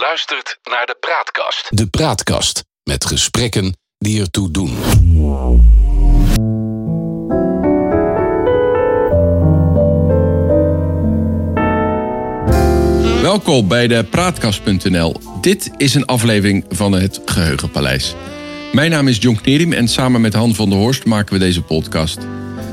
luistert naar de Praatkast. De Praatkast met gesprekken die ertoe doen. Welkom bij de Praatkast.nl. Dit is een aflevering van het Geheugenpaleis. Mijn naam is John Knerim en samen met Han van der Horst maken we deze podcast.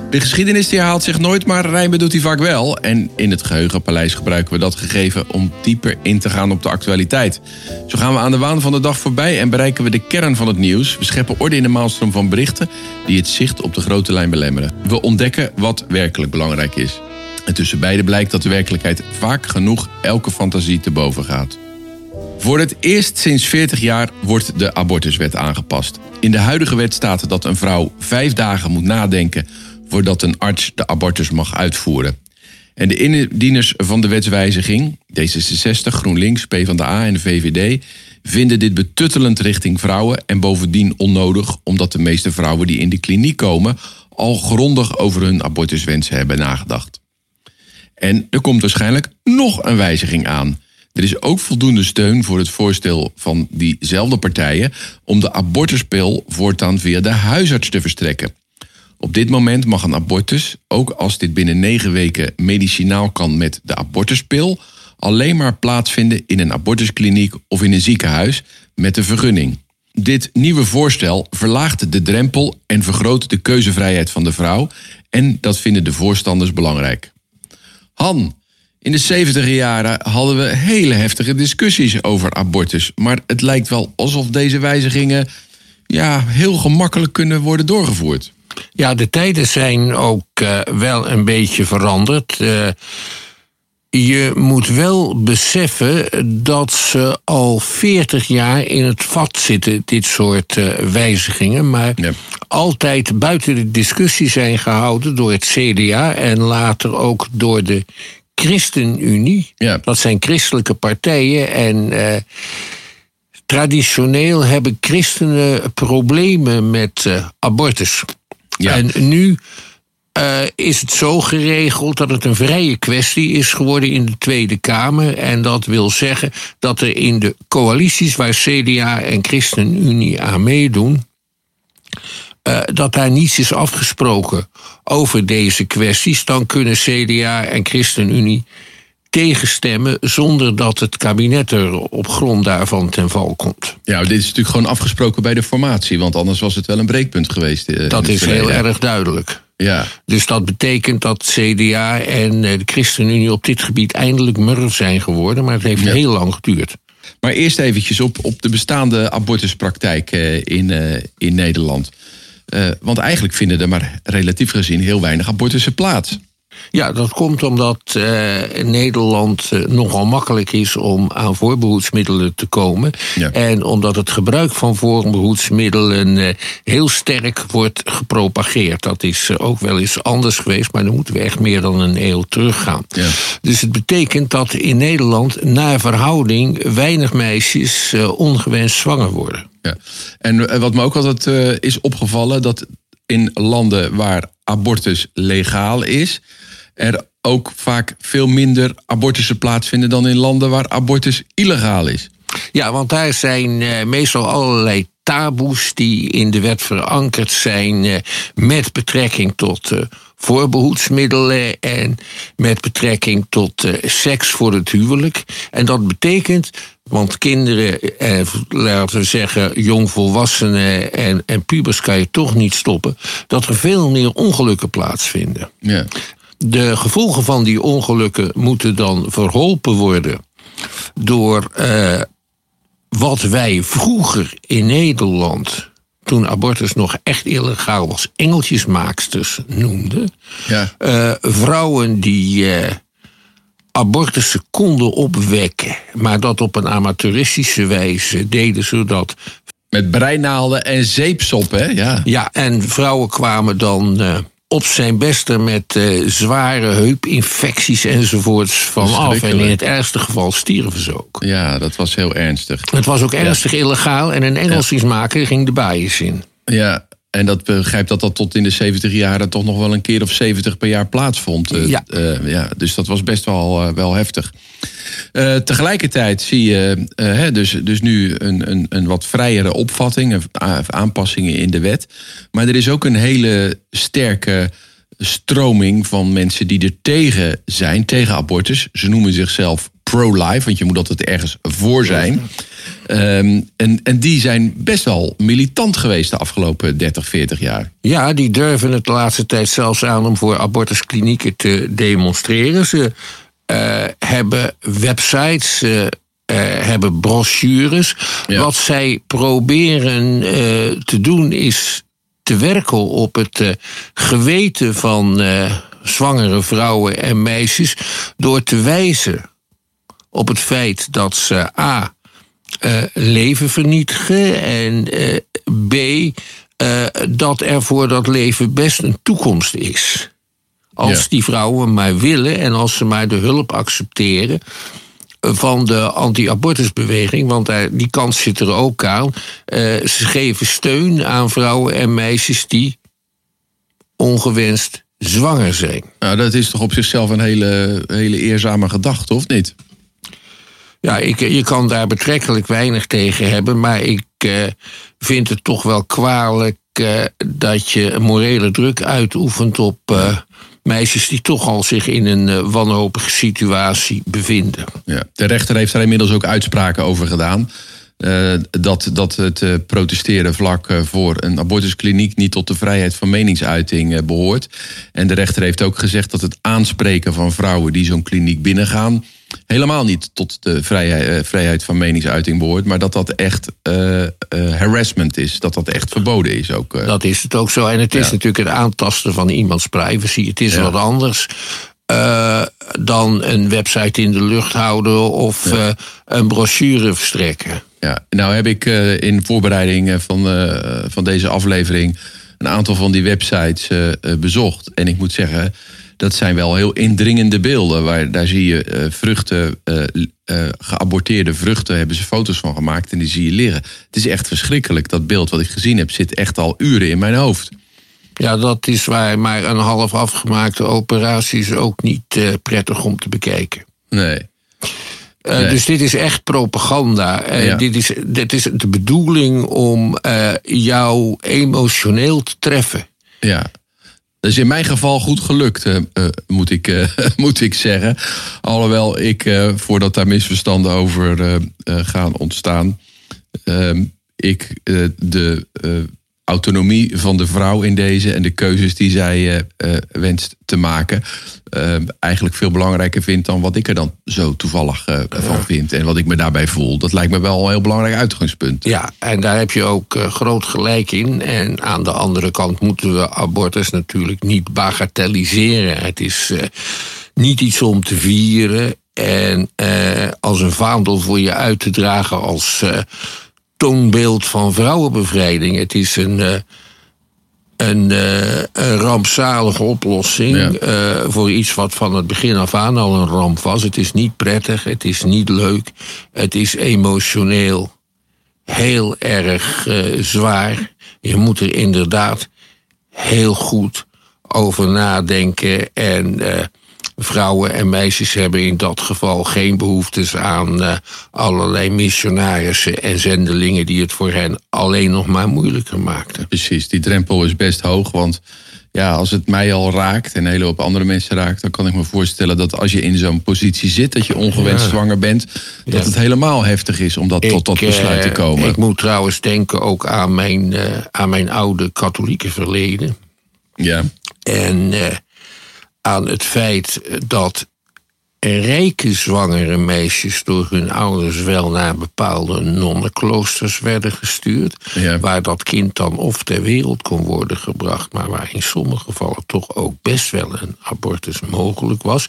De geschiedenis die herhaalt zich nooit, maar rijmen doet hij vaak wel. En in het Geheugenpaleis gebruiken we dat gegeven om dieper in te gaan op de actualiteit. Zo gaan we aan de waan van de dag voorbij en bereiken we de kern van het nieuws. We scheppen orde in de maalstroom van berichten die het zicht op de grote lijn belemmeren. We ontdekken wat werkelijk belangrijk is. En tussen beide blijkt dat de werkelijkheid vaak genoeg elke fantasie te boven gaat. Voor het eerst sinds 40 jaar wordt de abortuswet aangepast. In de huidige wet staat dat een vrouw vijf dagen moet nadenken voordat een arts de abortus mag uitvoeren. En de indieners van de wetswijziging, D66, GroenLinks, PvdA en de VVD, vinden dit betuttelend richting vrouwen en bovendien onnodig omdat de meeste vrouwen die in de kliniek komen al grondig over hun abortuswensen hebben nagedacht. En er komt waarschijnlijk nog een wijziging aan. Er is ook voldoende steun voor het voorstel van diezelfde partijen om de abortuspil voortaan via de huisarts te verstrekken. Op dit moment mag een abortus, ook als dit binnen negen weken medicinaal kan met de abortuspil, alleen maar plaatsvinden in een abortuskliniek of in een ziekenhuis met een vergunning. Dit nieuwe voorstel verlaagt de drempel en vergroot de keuzevrijheid van de vrouw en dat vinden de voorstanders belangrijk. Han, in de 70 jaren hadden we hele heftige discussies over abortus, maar het lijkt wel alsof deze wijzigingen ja, heel gemakkelijk kunnen worden doorgevoerd. Ja, de tijden zijn ook uh, wel een beetje veranderd. Uh, je moet wel beseffen dat ze al 40 jaar in het vat zitten, dit soort uh, wijzigingen. Maar ja. altijd buiten de discussie zijn gehouden door het CDA en later ook door de ChristenUnie. Ja. Dat zijn christelijke partijen en traditioneel hebben christenen problemen met abortus. En nu uh, is het zo geregeld dat het een vrije kwestie is geworden in de Tweede Kamer. En dat wil zeggen dat er in de coalities waar CDA en ChristenUnie aan meedoen. Uh, dat daar niets is afgesproken over deze kwesties, dan kunnen CDA en ChristenUnie tegenstemmen zonder dat het kabinet er op grond daarvan ten val komt. Ja, dit is natuurlijk gewoon afgesproken bij de formatie, want anders was het wel een breekpunt geweest. Uh, dat is heel erg duidelijk. Ja. Dus dat betekent dat CDA en de ChristenUnie op dit gebied eindelijk murf zijn geworden, maar het heeft ja. heel lang geduurd. Maar eerst eventjes op, op de bestaande abortuspraktijk uh, in, in Nederland. want eigenlijk vinden er maar relatief gezien heel weinig abortussen plaats. Ja, dat komt omdat uh, in Nederland uh, nogal makkelijk is om aan voorbehoedsmiddelen te komen. Ja. En omdat het gebruik van voorbehoedsmiddelen uh, heel sterk wordt gepropageerd. Dat is ook wel eens anders geweest, maar dan moeten we echt meer dan een eeuw teruggaan. Ja. Dus het betekent dat in Nederland naar verhouding weinig meisjes ongewenst zwanger worden. Ja. En wat me ook altijd is opgevallen, dat in landen waar abortus legaal is, er ook vaak veel minder abortussen plaatsvinden dan in landen waar abortus illegaal is. Ja, want daar zijn uh, meestal allerlei taboes die in de wet verankerd zijn uh, met betrekking tot uh, voorbehoedsmiddelen en met betrekking tot seks voor het huwelijk. En dat betekent want kinderen, eh, laten we zeggen, jongvolwassenen en, en pubers kan je toch niet stoppen. Dat er veel meer ongelukken plaatsvinden. Ja. De gevolgen van die ongelukken moeten dan verholpen worden door uh, wat wij vroeger in Nederland, toen abortus nog echt illegaal was, engeltjesmaaksters noemden. Ja. Uh, vrouwen die. Uh, abortussen konden opwekken, maar dat op een amateuristische wijze deden, zodat. Met breinaalden en zeepsop, hè? Ja, ja en vrouwen kwamen dan. Uh, op zijn beste met uh, zware heupinfecties enzovoorts vanaf. En in het ergste geval stierven ze ook. Ja, dat was heel ernstig. Het was ook ernstig ja. illegaal en een Engelsmaker ja. ging de bijen in. Ja, En dat begrijp dat dat tot in de 70 jaren toch nog wel een keer of 70 per jaar plaatsvond. Eh, Ja. eh, ja, dus dat was best wel, eh, wel heftig. Tegelijkertijd zie je hè, dus, dus nu een, een, een wat vrijere opvatting, aanpassingen in de wet. Maar er is ook een hele sterke stroming van mensen die er tegen zijn, tegen abortus. Ze noemen zichzelf pro-life, want je moet altijd ergens voor zijn. Ehm, en, en die zijn best wel militant geweest de afgelopen 30, 40 jaar. Ja, die durven het de laatste tijd zelfs aan om voor abortusklinieken te demonstreren. Ze eh, hebben websites, ze eh, hebben brochures. Ja. Wat zij proberen eh, te doen is te werken op het geweten van zwangere vrouwen en meisjes door te wijzen op het feit dat ze A. eh, leven vernietigen en eh, B. eh, dat er voor dat leven best een toekomst is. Als Ja. die vrouwen maar willen en als ze maar de hulp accepteren van de anti-abortusbeweging, want daar, die kans zit er ook aan. Ze geven steun aan vrouwen en meisjes die ongewenst zwanger zijn. Nou, dat is toch op zichzelf een hele, hele eerzame gedachte, of niet? Ja, ik, je kan daar betrekkelijk weinig tegen hebben, maar ik eh, vind het toch wel kwalijk eh, dat je morele druk uitoefent op eh, meisjes die toch al zich in een eh, wanhopige situatie bevinden. Ja. De rechter heeft daar inmiddels ook uitspraken over gedaan. Eh, dat, dat het eh, protesteren vlak eh, voor een abortuskliniek niet tot de vrijheid van meningsuiting eh, behoort. En de rechter heeft ook gezegd dat het aanspreken van vrouwen die zo'n kliniek binnengaan. Helemaal niet tot de vrijheid, eh, vrijheid van meningsuiting behoort. maar dat dat echt eh, eh, harassment is. Dat dat echt verboden is ook. Dat is het ook zo. En het is Ja. natuurlijk het aantasten van iemands privacy. Het is Ja. wat anders dan een website in de lucht houden of een brochure verstrekken. Ja, nou heb ik in voorbereiding van, van deze aflevering een aantal van die websites bezocht. En ik moet zeggen, dat zijn wel heel indringende beelden. Waar, daar zie je eh, vruchten, eh, eh, geaborteerde vruchten, hebben ze foto's van gemaakt en die zie je liggen. Het is echt verschrikkelijk. Dat beeld wat ik gezien heb zit echt al uren in mijn hoofd. Ja, dat is waar. Maar een half afgemaakte operatie is ook niet prettig om te bekijken. Nee. Nee. Dus dit is echt propaganda. Ja. dit, is, dit is de bedoeling om jou emotioneel te treffen. Ja. Dat is in mijn geval goed gelukt, eh, eh, moet, ik, eh, moet ik zeggen. Alhoewel ik, voordat daar misverstanden over gaan ontstaan, ehm, ik de autonomie van de vrouw in deze en de keuzes die zij eh, eh, wenst te maken, eh, eigenlijk veel belangrijker vind dan wat ik er dan zo toevallig van vind en wat ik me daarbij voel. Dat lijkt me wel een heel belangrijk uitgangspunt. Ja, en daar heb je ook groot gelijk in. En aan de andere kant moeten we abortus natuurlijk niet bagatelliseren. Het is niet iets om te vieren en als een vaandel voor je uit te dragen als toonbeeld van vrouwenbevrijding. Het is een. eh, een, eh, een rampzalige oplossing Ja. eh, voor iets wat van het begin af aan al een ramp was. Het is niet prettig, het is niet leuk, het is emotioneel heel erg eh, zwaar. Je moet er inderdaad heel goed over nadenken. En eh, vrouwen en meisjes hebben in dat geval geen behoeftes aan eh, allerlei missionarissen en zendelingen die het voor hen alleen nog maar moeilijker maakten. Precies, die drempel is best hoog. Want ja, als het mij al raakt en een hele hoop andere mensen raakt, dan kan ik me voorstellen dat als je in zo'n positie zit, dat je ongewenst Ja. zwanger bent, dat Ja. het helemaal heftig is om dat, tot dat besluit te eh, komen. Ik moet trouwens denken ook aan mijn, eh, aan mijn oude katholieke verleden. ja. En aan het feit dat rijke zwangere meisjes door hun ouders wel naar bepaalde nonnenkloosters werden gestuurd. Ja. Waar dat kind dan of ter wereld kon worden gebracht, maar waar in sommige gevallen toch ook best wel een abortus mogelijk was.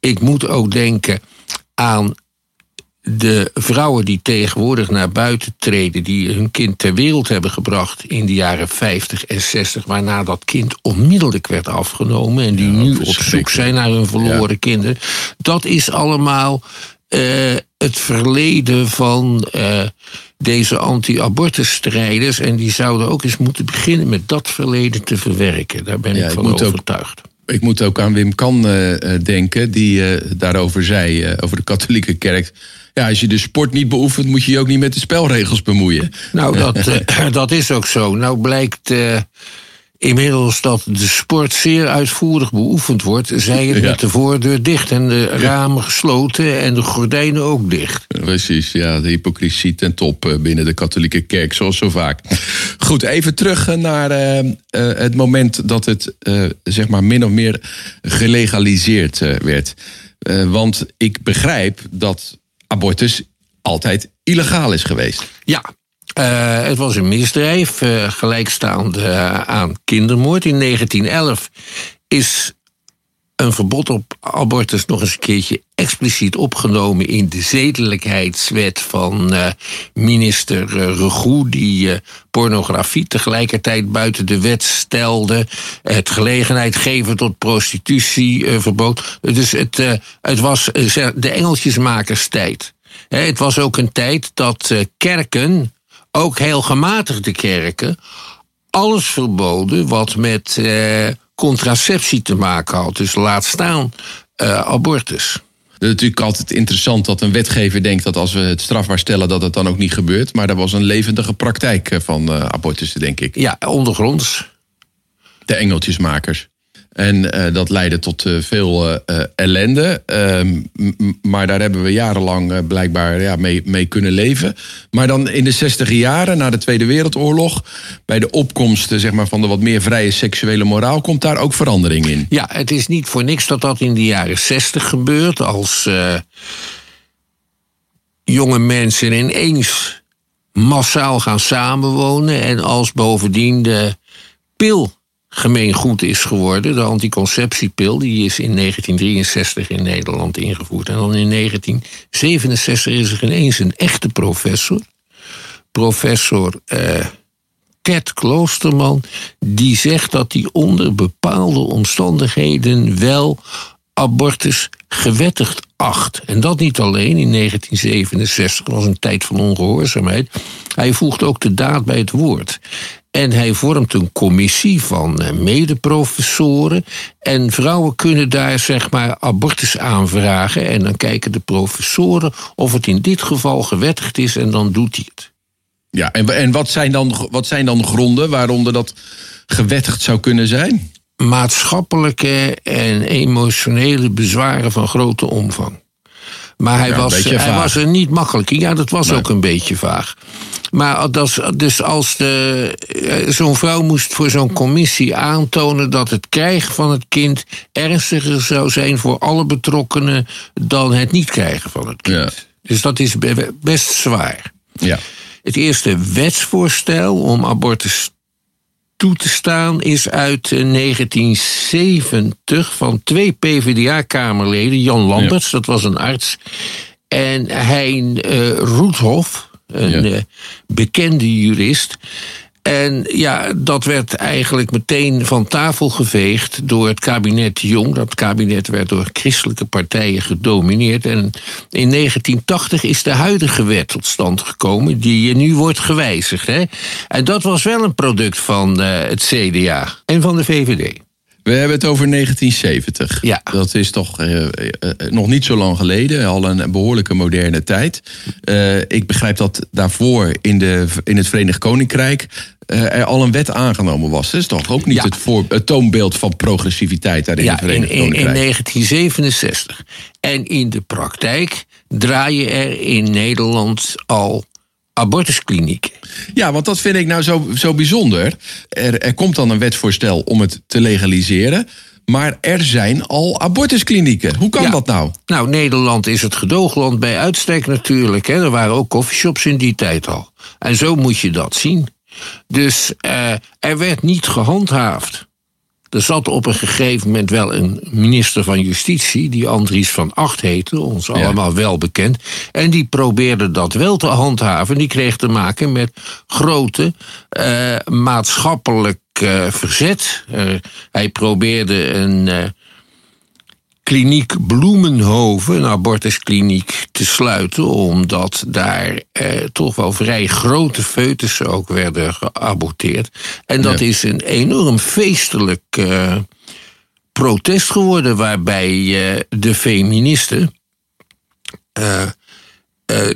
Ik moet ook denken aan de vrouwen die tegenwoordig naar buiten treden, die hun kind ter wereld hebben gebracht in de jaren 50 en 60, waarna dat kind onmiddellijk werd afgenomen en die Ja, nu op zoek zijn naar hun verloren kinderen. Dat is allemaal eh, het verleden van eh, deze anti-abortusstrijders. En die zouden ook eens moeten beginnen met dat verleden te verwerken. Daar ben Ja, ik van overtuigd. Ik moet ook aan Wim Kan eh, eh, denken, die eh, daarover zei, over de katholieke kerk. Ja, als je de sport niet beoefent, moet je je ook niet met de spelregels bemoeien. Nou, dat, dat is ook zo. Nou blijkt inmiddels dat de sport zeer uitvoerig beoefend wordt. Zij het Ja. met de voordeur dicht en de ramen gesloten en de gordijnen ook dicht. Precies, ja, de hypocrisie ten top eh, binnen de katholieke kerk, zoals zo vaak. Goed, even terug eh, naar eh, het moment dat het zeg maar min of meer gelegaliseerd werd. Want ik begrijp dat abortus altijd illegaal is geweest. Ja, eh, het was een misdrijf, eh, gelijkstaande eh, aan kindermoord. In 1911 is een verbod op abortus nog eens een keertje expliciet opgenomen in de zedelijkheidswet van minister uh, Regou, die pornografie tegelijkertijd buiten de wet stelde, het gelegenheid geven tot prostitutie verbood. Dus het, het was de engeltjesmakerstijd. Het was ook een tijd dat kerken, ook heel gematigde kerken, alles verboden wat met eh, contraceptie te maken had. Dus laat staan eh, abortus. Het is natuurlijk altijd interessant dat een wetgever denkt dat als we het strafbaar stellen, dat het dan ook niet gebeurt. Maar er was een levendige praktijk eh, van eh, abortussen, denk ik. Ja, ondergronds. de engeltjesmakers. En eh, dat leidde tot eh, veel eh, ellende. Ehm, maar daar hebben we jarenlang blijkbaar ja, mee, mee kunnen leven. Maar dan in de zestiger jaren, na de Tweede Wereldoorlog... bij de opkomst zeg maar, van de wat meer vrije seksuele moraal... komt daar ook verandering in. Ja, het is niet voor niks dat dat in de jaren zestig gebeurt. Als jonge mensen ineens massaal gaan samenwonen. En als bovendien de pil gemeengoed is geworden. De anticonceptiepil, die is in 1963 in Nederland ingevoerd. En dan in 1967 is er ineens een echte professor. Professor eh, Ket Kloosterman, die zegt dat hij onder bepaalde omstandigheden wel abortus gewettigd acht. En dat niet alleen in 1967, dat was een tijd van ongehoorzaamheid. Hij voegt ook de daad bij het woord. En hij vormt een commissie van eh, medeprofessoren. En vrouwen kunnen daar zeg maar abortus aanvragen. En dan kijken de professoren of het in dit geval gewettigd is en dan doet hij het. Ja, en, en wat, zijn dan, wat zijn dan gronden waaronder dat gewettigd zou kunnen zijn? maatschappelijke en emotionele bezwaren van grote omvang. Maar hij, Ja, was, beetje hij was er niet makkelijk in. Ja, dat was ook een beetje vaag. Maar dat, dus als de, eh, zo'n vrouw moest voor zo'n commissie aantonen dat het krijgen van het kind ernstiger zou zijn voor alle betrokkenen dan het niet krijgen van het kind. Ja. Dus dat is be- best zwaar. Ja. Het eerste wetsvoorstel om abortus toe te staan is uit eh, 1970 van twee PvdA-kamerleden. Jan Lamberts, dat was een arts. En Hein eh Roethoff, een Ja. eh, bekende jurist. En ja, dat werd eigenlijk meteen van tafel geveegd door het kabinet Jong. Dat kabinet werd door christelijke partijen gedomineerd. En in 1980 is de huidige wet tot stand gekomen, die nu wordt gewijzigd. Hè? En dat was wel een product van eh, het CDA en van de VVD. We hebben het over 1970. Ja. Dat is toch eh, eh, eh, nog niet zo lang geleden, al een behoorlijke moderne tijd. Ik begrijp dat daarvoor in, de, in het Verenigd Koninkrijk er al een wet aangenomen was. Dat is toch ook niet Ja. het, voor, het toonbeeld van progressiviteit daar in Ja, het in, Verenigd in, in Koninkrijk? 1967. En in de praktijk draaien er in Nederland al abortusklinieken. Ja, want dat vind ik nou zo, zo bijzonder. Er, er komt dan een wetsvoorstel om het te legaliseren. Maar er zijn al abortusklinieken. Hoe kan Ja. dat nou? Nou, Nederland is het gedoogland bij uitstek natuurlijk. Hè. Er waren ook coffeeshops in die tijd al. En zo moet je dat zien. Dus eh, er werd niet gehandhaafd. Er zat op een gegeven moment wel een minister van Justitie, die Andries van Acht heette, ons allemaal wel bekend. En die probeerde dat wel te handhaven. Die kreeg te maken met grote eh, maatschappelijk eh, verzet. Eh, hij probeerde een. Eh, kliniek Bloemenhoven, een abortuskliniek, te sluiten. Omdat daar eh, toch wel vrij grote foetussen ook werden geaborteerd. En dat Ja. is een enorm feestelijk eh, protest geworden. Waarbij eh, de feministen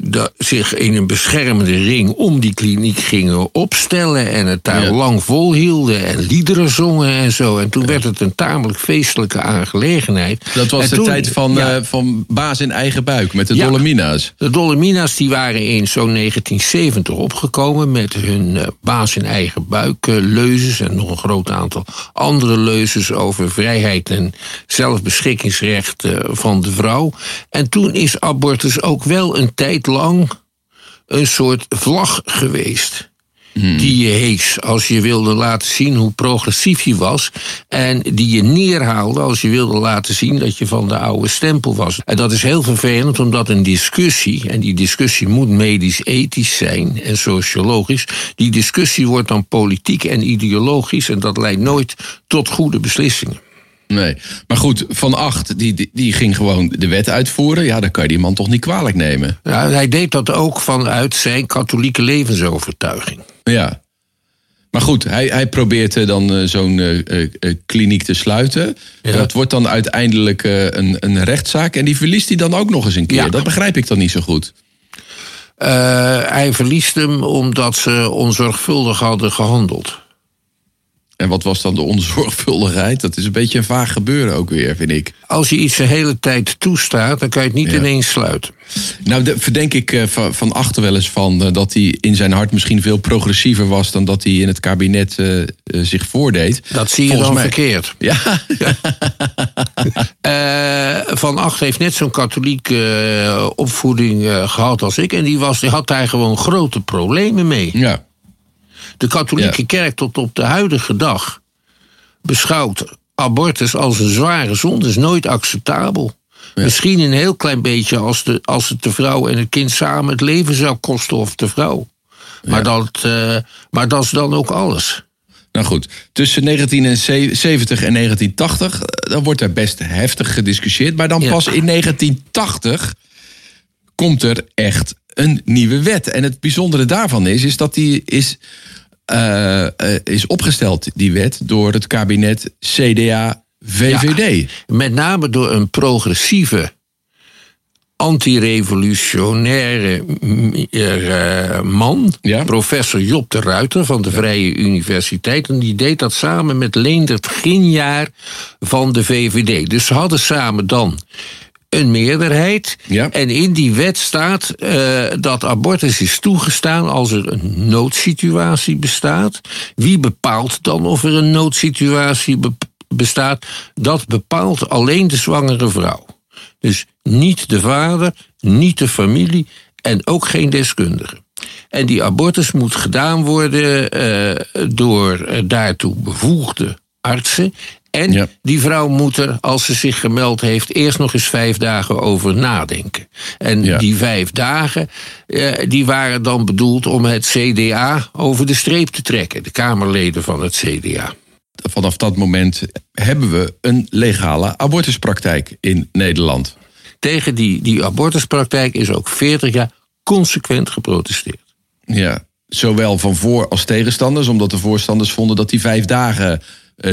dat zich in een beschermende ring om die kliniek gingen opstellen. En het daar Ja. lang volhielden en liederen zongen en zo. En toen werd het een tamelijk feestelijke aangelegenheid. Dat was En de toen- tijd van, ja, eh, van baas in eigen buik met de. Dolomina's. de Dolomina's die waren in zo'n 1970 opgekomen met hun eh, baas in eigen buik leuzes en nog een groot aantal andere leuzes over vrijheid en zelfbeschikkingsrecht van de vrouw. En toen is abortus ook wel een tijd lang een soort vlag geweest. Die je hees als je wilde laten zien hoe progressief je was. En die je neerhaalde als je wilde laten zien dat je van de oude stempel was. En dat is heel vervelend, omdat een discussie, en die discussie moet medisch-ethisch zijn en sociologisch. Die discussie wordt dan politiek en ideologisch en dat leidt nooit tot goede beslissingen. Nee. Maar goed, Van Acht die, die, die ging gewoon de wet uitvoeren. Ja, dan kan je die man toch niet kwalijk nemen. Ja, hij deed dat ook vanuit zijn katholieke levensovertuiging. Ja. Maar goed, hij, hij probeert eh, dan eh, zo'n eh, kliniek te sluiten. Ja. Dat wordt dan uiteindelijk een, een rechtszaak. En die verliest hij dan ook nog eens een keer. Ja. Dat begrijp ik dan niet zo goed. Hij verliest hem omdat ze onzorgvuldig hadden gehandeld. En wat was dan de onzorgvuldigheid? Dat is een beetje een vaag gebeuren ook weer, vind ik. Als je iets de hele tijd toestaat, dan kan je het niet Ja. ineens sluiten. Nou, de- verdenk ik eh, van, van Achter wel eens van eh, dat hij in zijn hart misschien veel progressiever was dan dat hij in het kabinet eh, zich voordeed. Dat zie je Volgens dan mij- verkeerd. Ja, Van Acht heeft net zo'n katholieke opvoeding eh, gehad als ik. En die, was, die had daar gewoon grote problemen mee. ja. De katholieke Ja. kerk tot op de huidige dag beschouwt abortus als een zware zonde. is nooit acceptabel. Misschien een heel klein beetje als, de, als het de vrouw en het kind samen het leven zou kosten of de vrouw. Maar, dat, eh, maar dat is dan ook alles. Nou goed, tussen 1970 en 1980, eh, dan wordt er best heftig gediscussieerd. Maar dan Ja. pas in 1980 komt er echt een nieuwe wet. En het bijzondere daarvan is, is dat die is, eh, eh, is opgesteld, die wet, door het kabinet CDA-VVD. Met name door een progressieve, antirevolutionaire eh, man, Ja. professor Job de Ruiter van de Vrije Universiteit. En die deed dat samen met Leendert Ginjaar van de VVD. Dus ze hadden samen dan een meerderheid. Ja. En in die wet staat eh, dat abortus is toegestaan als er een noodsituatie bestaat. Wie bepaalt dan of er een noodsituatie be- bestaat? Dat bepaalt alleen de zwangere vrouw. Dus niet de vader, niet de familie en ook geen deskundige. En die abortus moet gedaan worden eh, door eh, daartoe bevoegde artsen. En Ja. die vrouw moet er, als ze zich gemeld heeft, eerst nog eens vijf dagen over nadenken. En Ja. die vijf dagen, eh, die waren dan bedoeld om het CDA over de streep te trekken. De Kamerleden van het CDA. Vanaf dat moment hebben we een legale abortuspraktijk in Nederland. Tegen die, die abortuspraktijk is ook 40 jaar consequent geprotesteerd. Ja, zowel van voor- als tegenstanders, omdat de voorstanders vonden dat die vijf dagen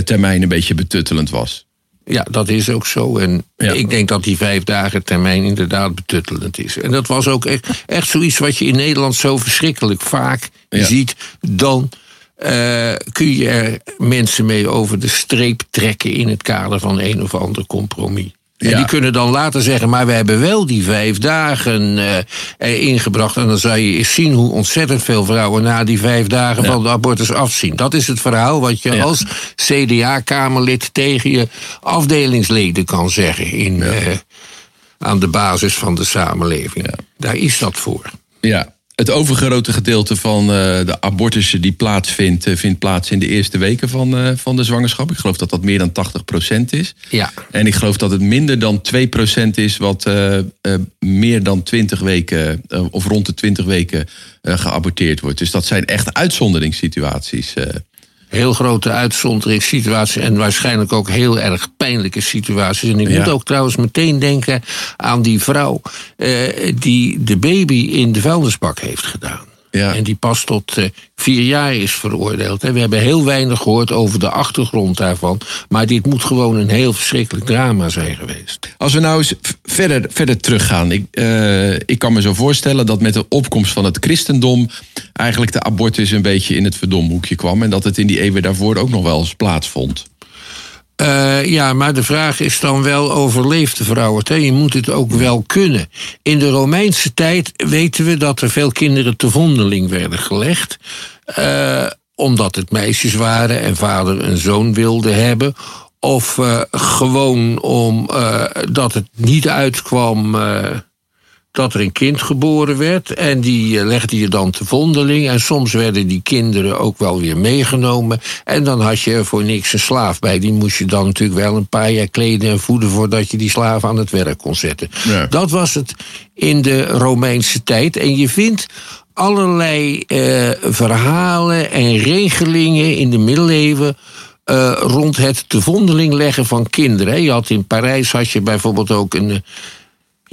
termijn een beetje betuttelend was. Ja, dat is ook zo. En Ja. ik denk dat die vijf dagen termijn inderdaad betuttelend is. En dat was ook echt, echt zoiets wat je in Nederland zo verschrikkelijk vaak Ja. ziet. Dan eh, kun je er mensen mee over de streep trekken in het kader van een of ander compromis. En Ja. die kunnen dan later zeggen, maar we hebben wel die vijf dagen eh, erin gebracht. En dan zou je eens zien hoe ontzettend veel vrouwen na die vijf dagen van de abortus afzien. Dat is het verhaal wat je Ja. als CDA-kamerlid tegen je afdelingsleden kan zeggen in, eh, aan de basis van de samenleving. Daar is dat voor. Ja, het overgrote gedeelte van eh, de abortussen die plaatsvindt, eh, vindt plaats in de eerste weken van, eh, van de zwangerschap. Ik geloof dat dat meer dan 80% is. Ja. En ik geloof dat het minder dan 2% is wat meer dan 20 weken of rond de 20 weken geaborteerd wordt. Dus dat zijn echt uitzonderingssituaties. Heel grote uitzonderingssituaties en waarschijnlijk ook heel erg pijnlijke situaties. En ik Ja. moet ook trouwens meteen denken aan die vrouw eh, die de baby in de vuilnisbak heeft gedaan. Ja. En die pas tot eh, vier jaar is veroordeeld. hè. We hebben heel weinig gehoord over de achtergrond daarvan. Maar dit moet gewoon een heel verschrikkelijk drama zijn geweest. Als we nou eens verder, verder teruggaan. Ik, eh, ik kan me zo voorstellen dat met de opkomst van het christendom... eigenlijk de abortus een beetje in het verdomhoekje kwam. En dat het in die eeuwen daarvoor ook nog wel eens plaatsvond. Eh, ja, maar de vraag is dan wel, overleeft de? Je moet het ook wel kunnen. In de Romeinse tijd weten we dat er veel kinderen te vondeling werden gelegd. eh, omdat het meisjes waren en vader een zoon wilde hebben. Of eh, gewoon omdat het niet uitkwam... dat er een kind geboren werd. En die eh, legde je dan te vondeling. En soms werden die kinderen ook wel weer meegenomen. En dan had je er voor niks een slaaf bij. Die moest je dan natuurlijk wel een paar jaar kleden en voeden... voordat je die slaaf aan het werk kon zetten. Ja. Dat was het in de Romeinse tijd. En je vindt allerlei eh, verhalen en regelingen in de middeleeuwen... eh, rond het te vondeling leggen van kinderen. Je had in Parijs had je bijvoorbeeld ook een...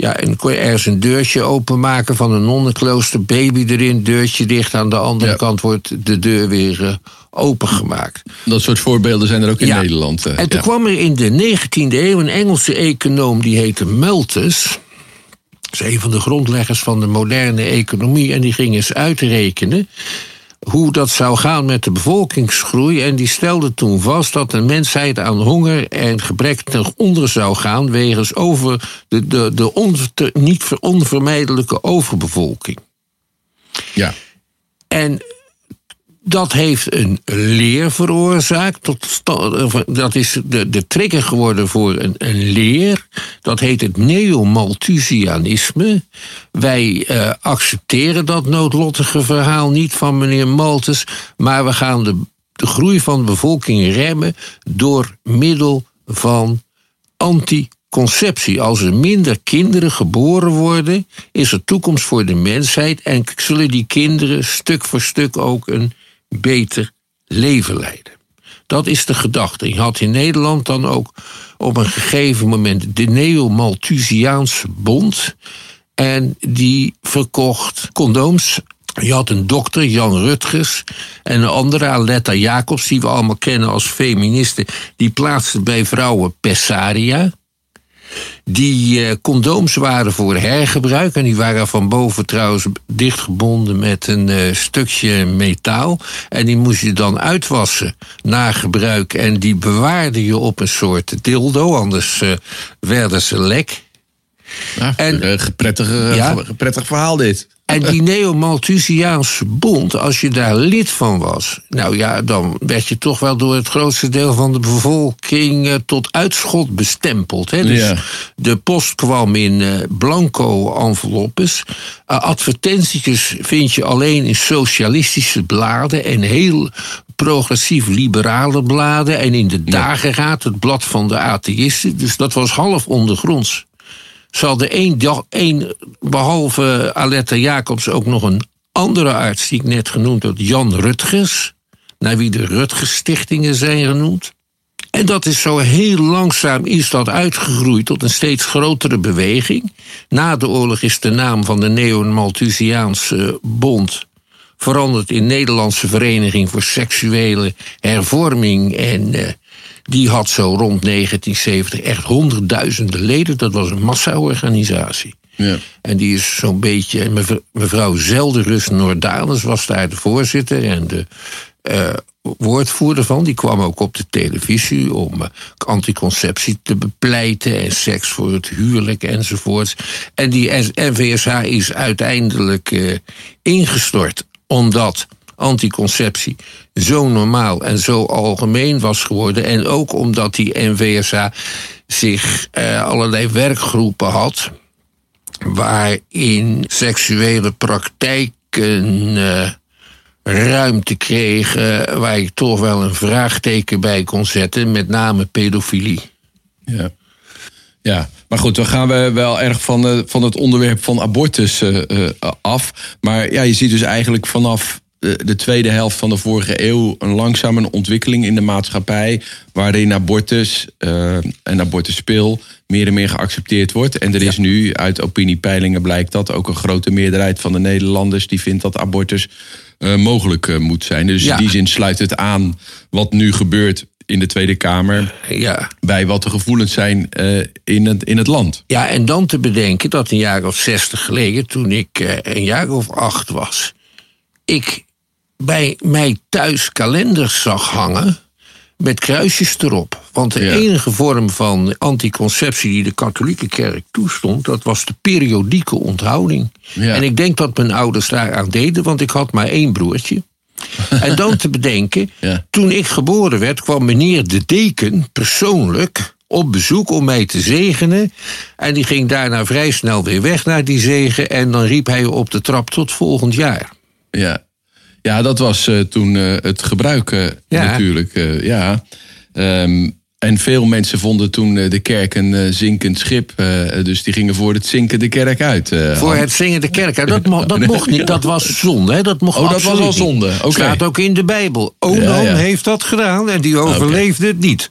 ja, en kon je ergens een deurtje openmaken van een nonnenklooster, baby erin, deurtje dicht. Aan de andere Ja. kant wordt de deur weer eh, opengemaakt. Dat soort voorbeelden zijn er ook in Ja. Nederland. eh, En toen ja. kwam er in de 19e eeuw een Engelse econoom die heette Malthus. Dat is een van de grondleggers van de moderne economie. En die ging eens uitrekenen hoe dat zou gaan met de bevolkingsgroei. En die stelde toen vast dat de mensheid aan honger en gebrek ten onder zou gaan. wegens over de, de, de on- te- niet ver- onvermijdelijke overbevolking. Ja. En dat heeft een leer veroorzaakt. Dat is de, de trigger geworden voor een, een leer. Dat heet het neo-Malthusianisme. Wij eh, accepteren dat noodlottige verhaal niet van meneer Malthus. Maar we gaan de, de groei van de bevolking remmen door middel van anticonceptie. Als er minder kinderen geboren worden, is er toekomst voor de mensheid en zullen die kinderen stuk voor stuk ook een beter leven leiden. Dat is de gedachte. Je had in Nederland dan ook op een gegeven moment de Neo-Malthusiaanse Bond. En die verkocht condooms. Je had een dokter, Jan Rutgers, en een andere, Aletta Jacobs, die we allemaal kennen als feministe. Die plaatste bij vrouwen pessaria. Die eh, condooms waren voor hergebruik. En die waren van boven trouwens dichtgebonden met een eh, stukje metaal. En die moest je dan uitwassen na gebruik. En die bewaarde je op een soort dildo, anders eh, werden ze lek. Ja, En- eh, prettig, eh, Ja. ge- prettig verhaal dit. En die Neo-Malthusiaanse bond, als je daar lid van was, nou ja, dan werd je toch wel door het grootste deel van de bevolking eh, tot uitschot bestempeld. Hè? Dus Ja. de post kwam in eh, blanco enveloppes. Advertentietjes vind je alleen in socialistische bladen en heel progressief-liberale bladen. En in de dageraad, het blad van de atheïsten. Dus dat was half ondergronds. Één, dag- één behalve Aletta Jacobs ook nog een andere arts die ik net genoemd had, Jan Rutgers, naar wie de Rutgers Stichtingen zijn genoemd. En dat is zo heel langzaam is dat uitgegroeid tot een steeds grotere beweging. Na de oorlog is de naam van de Neo-Malthusiaanse Bond veranderd in Nederlandse Vereniging voor Seksuele Hervorming. En eh, die had zo rond 1970 echt honderdduizenden leden. Dat was een massaorganisatie. Ja. En die is zo'n beetje. mev- Mevrouw Zelderus Noordanus was daar de voorzitter en de eh, woordvoerder van. Die kwam ook op de televisie om eh, anticonceptie te bepleiten en seks voor het huwelijk enzovoorts. En die NVSH is uiteindelijk eh, ingestort omdat anticonceptie zo normaal en zo algemeen was geworden. En ook omdat die NVSH zich eh, allerlei werkgroepen had waarin seksuele praktijken eh, ruimte kregen, waar je toch wel een vraagteken bij kon zetten, met name pedofilie. Ja. ja, maar goed, dan gaan we wel erg van, eh, van het onderwerp van abortus af. Maar ja, je ziet dus eigenlijk vanaf de, de tweede helft van de vorige eeuw een langzame ontwikkeling in de maatschappij. waarin abortus uh, en abortuspil meer en meer geaccepteerd wordt. En er is nu uit opiniepeilingen blijkt dat ook een grote meerderheid van de Nederlanders. die vindt dat abortus uh, mogelijk uh, moet zijn. Dus in die zin sluit het aan wat nu gebeurt in de Tweede Kamer. Ja. bij wat de gevoelens zijn uh, in, het, in het land. Ja, en dan te bedenken dat een jaar of zestig geleden, toen ik een jaar of acht was. ik bij mij thuis kalenders zag hangen met kruisjes erop. Want de Ja. enige vorm van anticonceptie die de katholieke kerk toestond, dat was de periodieke onthouding. Ja. En ik denk dat mijn ouders daaraan deden, want ik had maar één broertje. en dan te bedenken, Ja. toen ik geboren werd, kwam meneer de deken persoonlijk op bezoek om mij te zegenen. En die ging daarna vrij snel weer weg naar die zegen. En dan riep hij op de trap tot volgend jaar. Ja, ja dat was eh, toen eh, het gebruik eh, Ja. natuurlijk. eh, ja. Ehm, en veel mensen vonden toen de kerk een zinkend schip. eh, dus die gingen voor het zinken de kerk uit. eh, Voor het zingen de kerk. uit. Dat, mo- dat mocht niet, dat was zonde. Hè? Dat mocht Oh, dat was al zonde. Oké. Staat ook in de Bijbel. Onan Ja, ja. heeft dat gedaan en die overleefde het niet.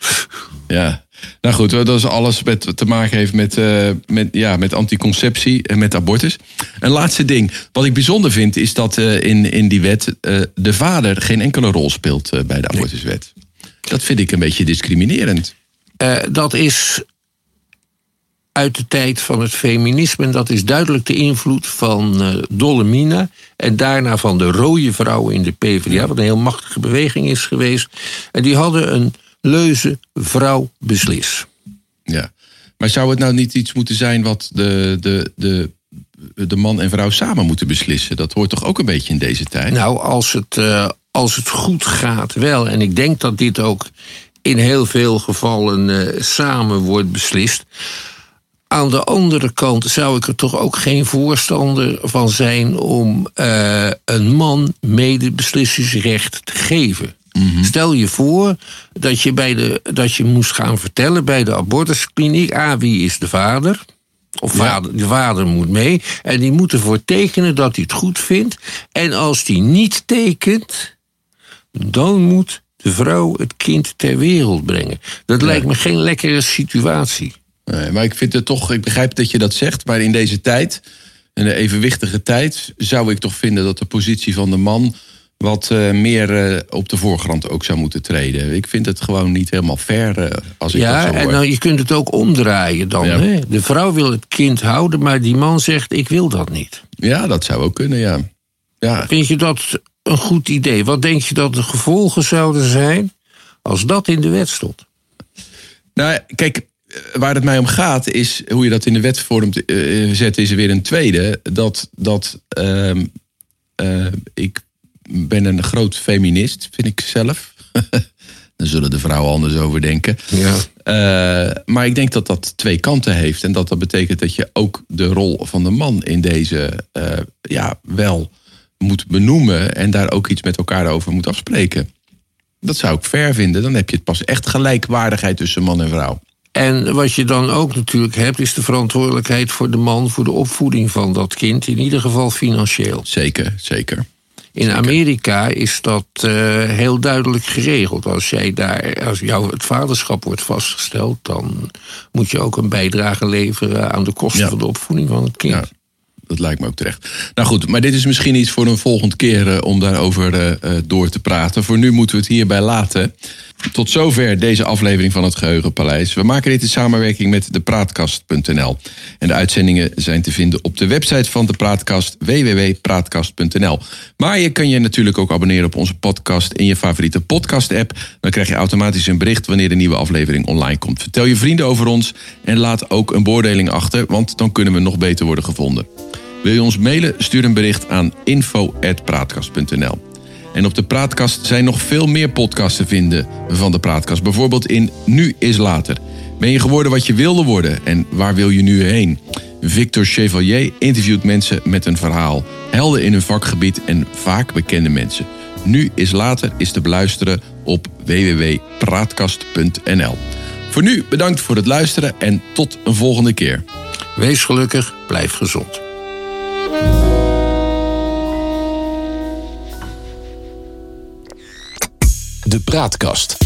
Ja. Nou goed, dat is alles met, te maken heeft met, eh, met, ja, met anticonceptie en met abortus. Een laatste ding. Wat ik bijzonder vind is dat eh, in, in die wet eh, de vader geen enkele rol speelt bij de abortuswet. Dat vind ik een beetje discriminerend. Dat is uit de tijd van het feminisme. En dat is duidelijk de invloed van eh Dolle Mina. En daarna van de rode vrouwen in de PvdA. Wat een heel machtige beweging is geweest. En die hadden een leuze vrouw beslis. Ja. Maar zou het nou niet iets moeten zijn wat de, de, de, de man en vrouw samen moeten beslissen? Dat hoort toch ook een beetje in deze tijd? Nou, als het, eh, als het goed gaat wel. En ik denk dat dit ook in heel veel gevallen eh, samen wordt beslist. Aan de andere kant zou ik er toch ook geen voorstander van zijn om eh, een man medebeslissingsrecht te geven. Stel je voor dat je, bij de, dat je moest gaan vertellen bij de abortuskliniek: A, wie is de vader? Of vader, de vader moet mee. En die moet ervoor tekenen dat hij het goed vindt. En als die niet tekent, dan moet de vrouw het kind ter wereld brengen. Dat lijkt me geen lekkere situatie. Nee, maar ik vind het toch, ik begrijp dat je dat zegt, maar in deze tijd, in een evenwichtige tijd, zou ik toch vinden dat de positie van de man wat eh, meer eh, op de voorgrond ook zou moeten treden. Ik vind het gewoon niet helemaal fair eh, als ik dat Ja, zo en dan, je kunt het ook omdraaien dan. Ja. Hè? De vrouw wil het kind houden, maar die man zegt: Ik wil dat niet. Ja, dat zou ook kunnen, ja. Ja, Vind je dat een goed idee? Wat denk je dat de gevolgen zouden zijn als dat in de wet stond? Nou, kijk, waar het mij om gaat is hoe je dat in de wet vormt zet, is er weer een tweede. Dat, dat ehm, eh, ben een groot feminist, vind ik zelf. Daar zullen de vrouwen anders over denken. Ja. Eh, maar ik denk dat dat twee kanten heeft. En dat dat betekent dat je ook de rol van de man in deze eh, ja, wel moet benoemen. En daar ook iets met elkaar over moet afspreken. Dat zou ik fair vinden. Dan heb je het pas echt gelijkwaardigheid tussen man en vrouw. En wat je dan ook natuurlijk hebt, is de verantwoordelijkheid voor de man voor de opvoeding van dat kind, in ieder geval financieel. Zeker, zeker. In Amerika is dat eh, heel duidelijk geregeld. Als jij daar, als jou het vaderschap wordt vastgesteld, dan moet je ook een bijdrage leveren aan de kosten Ja. van de opvoeding van het kind. Ja, dat lijkt me ook terecht. Nou goed, maar dit is misschien iets voor een volgende keer eh, om daarover eh, eh, door te praten. Voor nu moeten we het hierbij laten. Tot zover deze aflevering van het Geheugenpaleis. We maken dit in samenwerking met depraatkast.nl. En de uitzendingen zijn te vinden op de website van de Praatkast, www.praatkast.nl. Maar je kan je natuurlijk ook abonneren op onze podcast in je favoriete podcast-app. Dan krijg je automatisch een bericht wanneer de nieuwe aflevering online komt. Vertel je vrienden over ons en laat ook een beoordeling achter, want dan kunnen we nog beter worden gevonden. Wil je ons mailen? Stuur een bericht aan info.praatkast.nl. En op de Praatkast zijn nog veel meer podcasts te vinden van de Praatkast. Bijvoorbeeld in Nu is Later. Ben je geworden wat je wilde worden en waar wil je nu heen? Victor Chevalier interviewt mensen met een verhaal. Helden in hun vakgebied en vaak bekende mensen. Nu is Later is te beluisteren op www.praatkast.nl. Voor nu bedankt voor het luisteren en tot een volgende keer. Wees gelukkig, blijf gezond. De Praatkast.